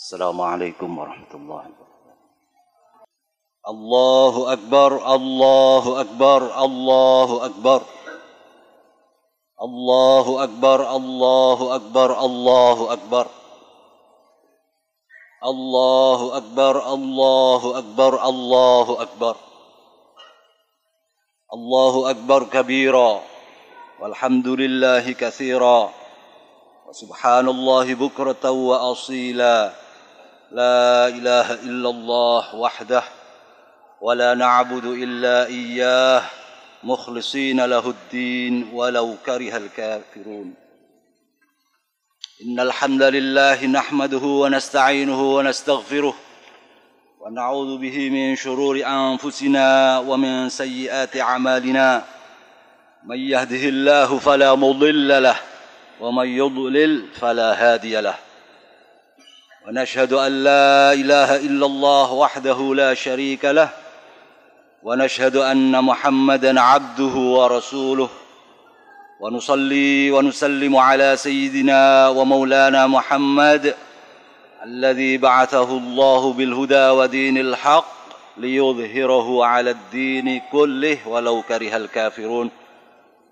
السلام عليكم ورحمة الله. الله أكبر الله أكبر الله أكبر. الله أكبر الله أكبر الله أكبر. الله أكبر الله أكبر الله أكبر. الله أكبر كبيرا. والحمد لله كثيرا. وسبحان الله بكرة وأصيلا. لا إله إلا الله وحده ولا نعبد إلا إياه مخلصين له الدين ولو كره الكافرون. إن الحمد لله نحمده ونستعينه ونستغفره ونعوذ به من شرور أنفسنا ومن سيئات أعمالنا. من يهده الله فلا مضل له ومن يضلل فلا هادي له. ونشهد أن لا إله إلا الله وحده لا شريك له ونشهد أن محمدا عبده ورسوله ونصلي ونسلم على سيدنا ومولانا محمد الذي بعثه الله بالهدى ودين الحق ليظهره على الدين كله ولو كره الكافرون.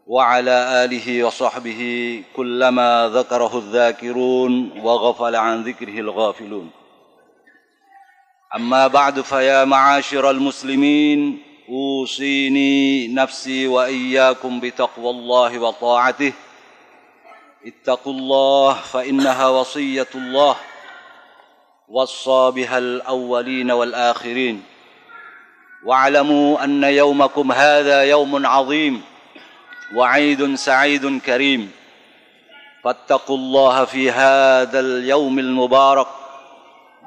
وعلى آله وصحبه كلما ذكره الذاكرون وغفل عن ذكره الغافلون. أما بعد فيا معاشر المسلمين أوصيني نفسي وإياكم بتقوى الله وطاعته. اتقوا الله فإنها وصية الله. وصى بها الأولين والآخرين. واعلموا أن يومكم هذا يوم عظيم. وعيد سعيد كريم. فاتقوا الله في هذا اليوم المبارك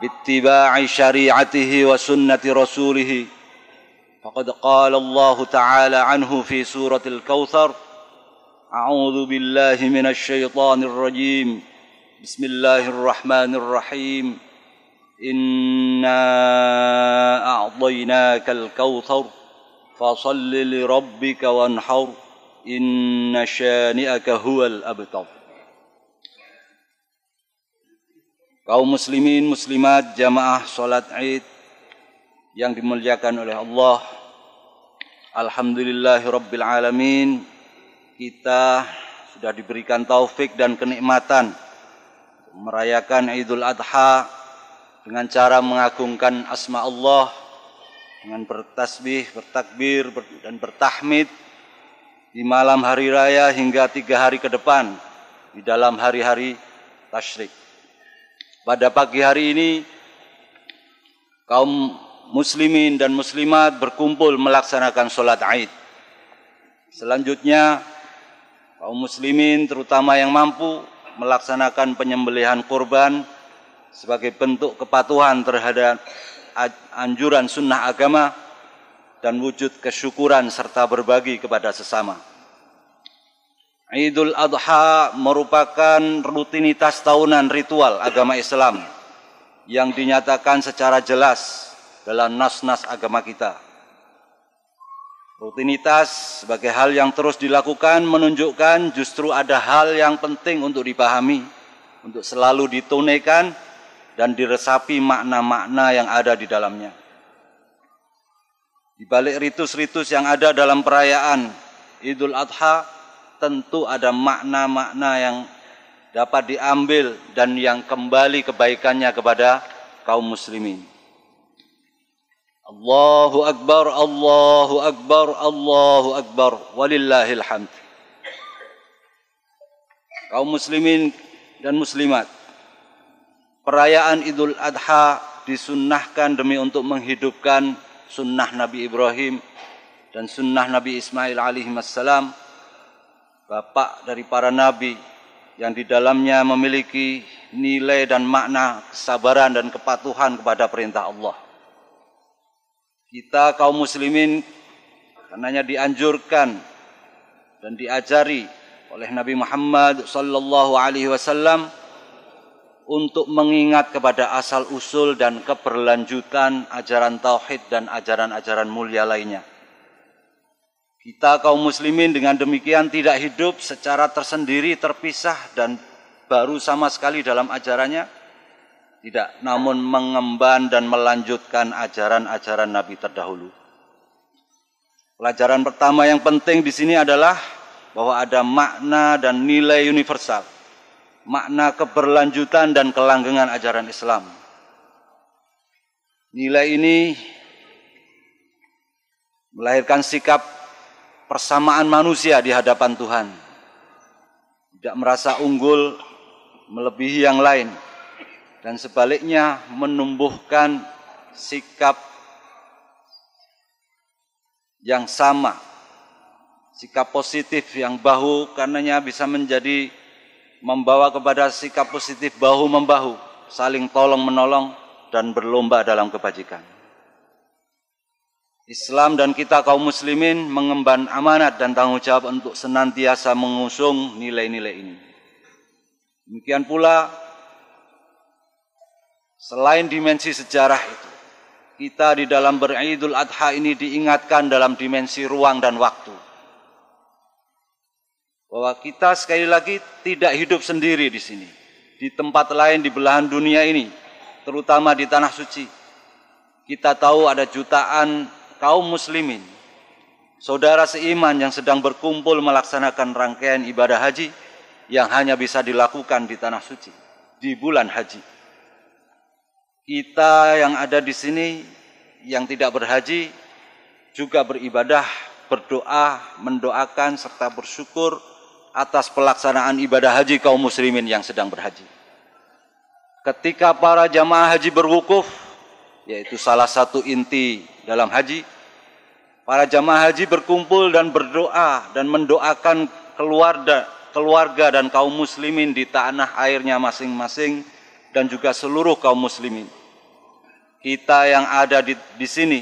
باتباع شريعته وسنة رسوله. فقد قال الله تعالى عنه في سورة الكوثر أعوذ بالله من الشيطان الرجيم. بسم الله الرحمن الرحيم. إنا أعطيناك الكوثر فصل لربك وانحر. inna syani'aka huwal abtar. Kaum muslimin muslimat jamaah sholat id yang dimuliakan oleh Allah. Alhamdulillahi alamin. Kita sudah diberikan taufik dan kenikmatan merayakan Idul Adha dengan cara mengagungkan asma Allah dengan bertasbih, bertakbir dan bertahmid di malam hari raya hingga tiga hari ke depan di dalam hari-hari tasyrik. Pada pagi hari ini kaum muslimin dan muslimat berkumpul melaksanakan sholat Aid. Selanjutnya kaum muslimin terutama yang mampu melaksanakan penyembelihan kurban sebagai bentuk kepatuhan terhadap anjuran sunnah agama dan wujud kesyukuran serta berbagi kepada sesama. Idul Adha merupakan rutinitas tahunan ritual agama Islam yang dinyatakan secara jelas dalam nas-nas agama kita. Rutinitas sebagai hal yang terus dilakukan menunjukkan justru ada hal yang penting untuk dipahami, untuk selalu ditunaikan dan diresapi makna-makna yang ada di dalamnya. Di balik ritus-ritus yang ada dalam perayaan Idul Adha, tentu ada makna-makna yang dapat diambil dan yang kembali kebaikannya kepada kaum muslimin. Allahu Akbar, Allahu Akbar, Allahu Akbar, walillahil hamd. Kaum muslimin dan muslimat, perayaan Idul Adha disunnahkan demi untuk menghidupkan sunnah Nabi Ibrahim dan sunnah Nabi Ismail alaihi wassalam bapak dari para nabi yang di dalamnya memiliki nilai dan makna kesabaran dan kepatuhan kepada perintah Allah. Kita kaum muslimin karenanya dianjurkan dan diajari oleh Nabi Muhammad sallallahu alaihi wasallam untuk mengingat kepada asal usul dan keberlanjutan ajaran tauhid dan ajaran-ajaran mulia lainnya. Kita kaum muslimin dengan demikian tidak hidup secara tersendiri, terpisah dan baru sama sekali dalam ajarannya. Tidak, namun mengemban dan melanjutkan ajaran-ajaran Nabi terdahulu. Pelajaran pertama yang penting di sini adalah bahwa ada makna dan nilai universal. Makna keberlanjutan dan kelanggengan ajaran Islam. Nilai ini melahirkan sikap persamaan manusia di hadapan Tuhan. Tidak merasa unggul melebihi yang lain dan sebaliknya menumbuhkan sikap yang sama sikap positif yang bahu karenanya bisa menjadi membawa kepada sikap positif bahu membahu saling tolong menolong dan berlomba dalam kebajikan Islam dan kita kaum muslimin mengemban amanat dan tanggung jawab untuk senantiasa mengusung nilai-nilai ini. Demikian pula selain dimensi sejarah itu, kita di dalam beridul adha ini diingatkan dalam dimensi ruang dan waktu. Bahwa kita sekali lagi tidak hidup sendiri di sini. Di tempat lain di belahan dunia ini, terutama di tanah suci. Kita tahu ada jutaan kaum muslimin, saudara seiman yang sedang berkumpul melaksanakan rangkaian ibadah haji yang hanya bisa dilakukan di tanah suci di bulan haji. Kita yang ada di sini yang tidak berhaji juga beribadah, berdoa, mendoakan serta bersyukur atas pelaksanaan ibadah haji kaum muslimin yang sedang berhaji. Ketika para jamaah haji berwukuf, yaitu salah satu inti dalam haji, para jamaah haji berkumpul dan berdoa dan mendoakan keluarga keluarga dan kaum muslimin di tanah airnya masing-masing dan juga seluruh kaum muslimin. Kita yang ada di, di sini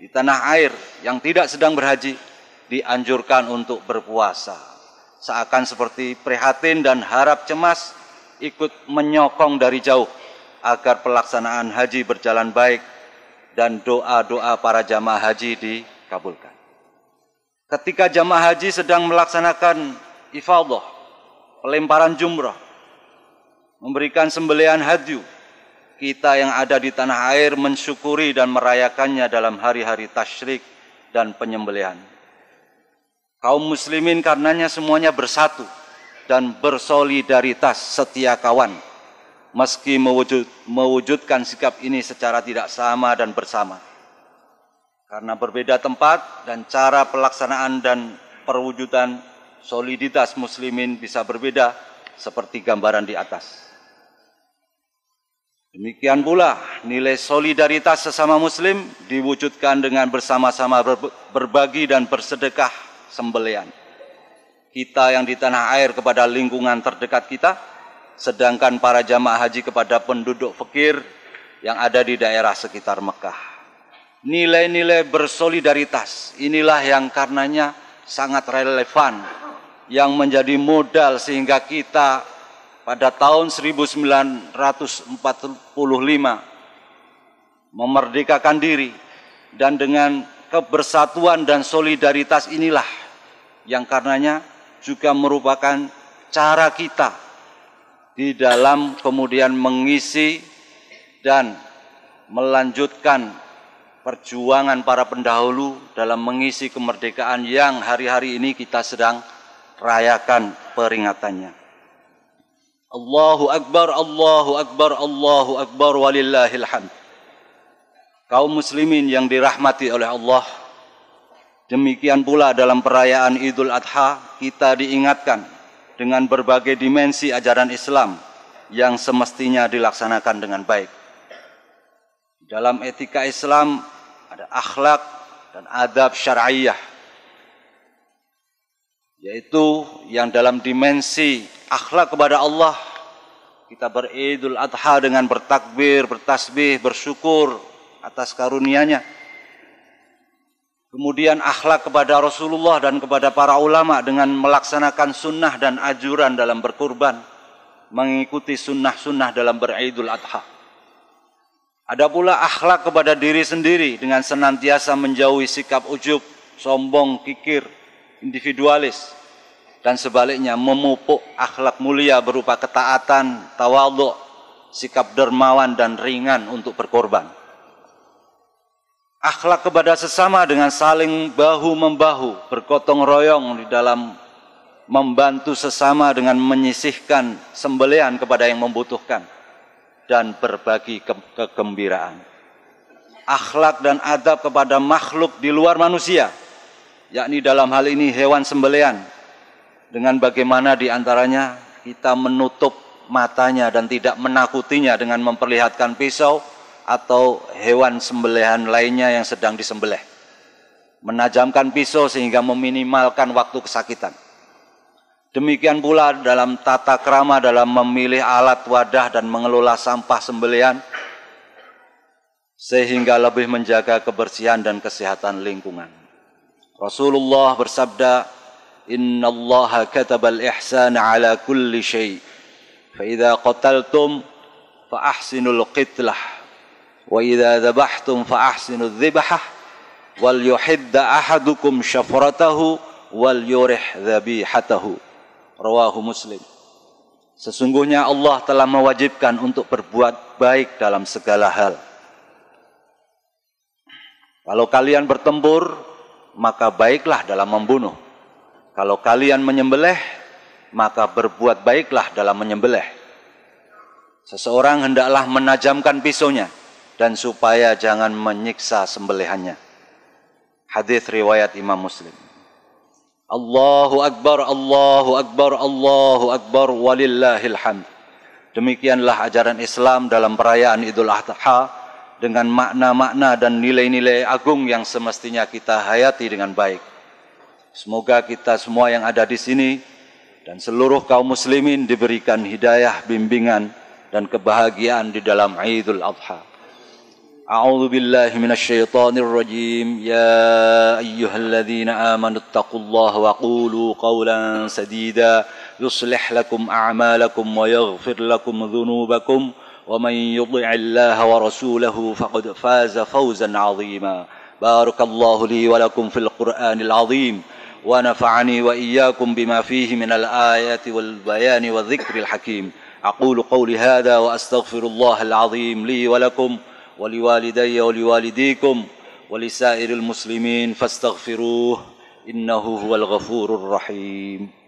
di tanah air yang tidak sedang berhaji dianjurkan untuk berpuasa. Seakan seperti prihatin dan harap cemas ikut menyokong dari jauh agar pelaksanaan haji berjalan baik dan doa-doa para jamaah haji dikabulkan. Ketika jamaah haji sedang melaksanakan ifadah, pelemparan jumrah, memberikan sembelihan hadyu. Kita yang ada di tanah air mensyukuri dan merayakannya dalam hari-hari tasyrik dan penyembelihan. Kaum muslimin karenanya semuanya bersatu dan bersolidaritas setia kawan. Meski mewujud, mewujudkan sikap ini secara tidak sama dan bersama. Karena berbeda tempat dan cara pelaksanaan dan perwujudan soliditas muslimin bisa berbeda seperti gambaran di atas. Demikian pula nilai solidaritas sesama muslim diwujudkan dengan bersama-sama berbagi dan bersedekah sembelian. Kita yang di tanah air kepada lingkungan terdekat kita, sedangkan para jamaah haji kepada penduduk fakir yang ada di daerah sekitar Mekah. Nilai-nilai bersolidaritas inilah yang karenanya sangat relevan yang menjadi modal sehingga kita pada tahun 1945 memerdekakan diri dan dengan kebersatuan dan solidaritas inilah yang karenanya juga merupakan cara kita di dalam kemudian mengisi dan melanjutkan perjuangan para pendahulu dalam mengisi kemerdekaan yang hari-hari ini kita sedang rayakan peringatannya. Allahu Akbar, Allahu Akbar, Allahu Akbar, walillahil hamd. Kaum muslimin yang dirahmati oleh Allah, demikian pula dalam perayaan Idul Adha, kita diingatkan dengan berbagai dimensi ajaran Islam yang semestinya dilaksanakan dengan baik. Dalam etika Islam ada akhlak dan adab syariah yaitu yang dalam dimensi akhlak kepada Allah kita beridul adha dengan bertakbir, bertasbih, bersyukur atas karunia-Nya. Kemudian akhlak kepada Rasulullah dan kepada para ulama dengan melaksanakan sunnah dan ajuran dalam berkurban, mengikuti sunnah-sunnah dalam beridul adha. Ada pula akhlak kepada diri sendiri dengan senantiasa menjauhi sikap ujub, sombong, kikir, individualis dan sebaliknya memupuk akhlak mulia berupa ketaatan, tawadhu, sikap dermawan dan ringan untuk berkorban. Akhlak kepada sesama dengan saling bahu-membahu, bergotong royong di dalam membantu sesama dengan menyisihkan sembelian kepada yang membutuhkan dan berbagi ke kegembiraan. Akhlak dan adab kepada makhluk di luar manusia, yakni dalam hal ini hewan sembelian, dengan bagaimana di antaranya kita menutup matanya dan tidak menakutinya dengan memperlihatkan pisau atau hewan sembelihan lainnya yang sedang disembelih. Menajamkan pisau sehingga meminimalkan waktu kesakitan. Demikian pula dalam tata krama dalam memilih alat wadah dan mengelola sampah sembelian sehingga lebih menjaga kebersihan dan kesehatan lingkungan. Rasulullah bersabda, "Inna Allah katabal ihsan ala kulli syai. Fa idza qataltum fa ahsinul qitlah." wa idza dzabhtum fa ahsinu dzibhah wal yuhidda ahadukum syafratahu wal yurih dzabihatahu rawahu muslim Sesungguhnya Allah telah mewajibkan untuk berbuat baik dalam segala hal. Kalau kalian bertempur, maka baiklah dalam membunuh. Kalau kalian menyembelih, maka berbuat baiklah dalam menyembelih. Seseorang hendaklah menajamkan pisaunya dan supaya jangan menyiksa sembelihannya. Hadis riwayat Imam Muslim. Allahu Akbar, Allahu Akbar, Allahu Akbar, walillahil hamd. Demikianlah ajaran Islam dalam perayaan Idul Adha dengan makna-makna dan nilai-nilai agung yang semestinya kita hayati dengan baik. Semoga kita semua yang ada di sini dan seluruh kaum muslimin diberikan hidayah, bimbingan dan kebahagiaan di dalam Idul Adha. أعوذ بالله من الشيطان الرجيم. يا أيها الذين آمنوا اتقوا الله وقولوا قولا سديدا. يصلح لكم أعمالكم ويغفر لكم ذنوبكم. ومن يطع الله ورسوله فقد فاز فوزا عظيما. بارك الله لي ولكم في القرآن العظيم. ونفعني وإياكم بما فيه من الآيات والبيان والذكر الحكيم. أقول قولي هذا وأستغفر الله العظيم لي ولكم ولوالدي ولوالديكم ولسائر المسلمين فاستغفروه إنه هو الغفور الرحيم.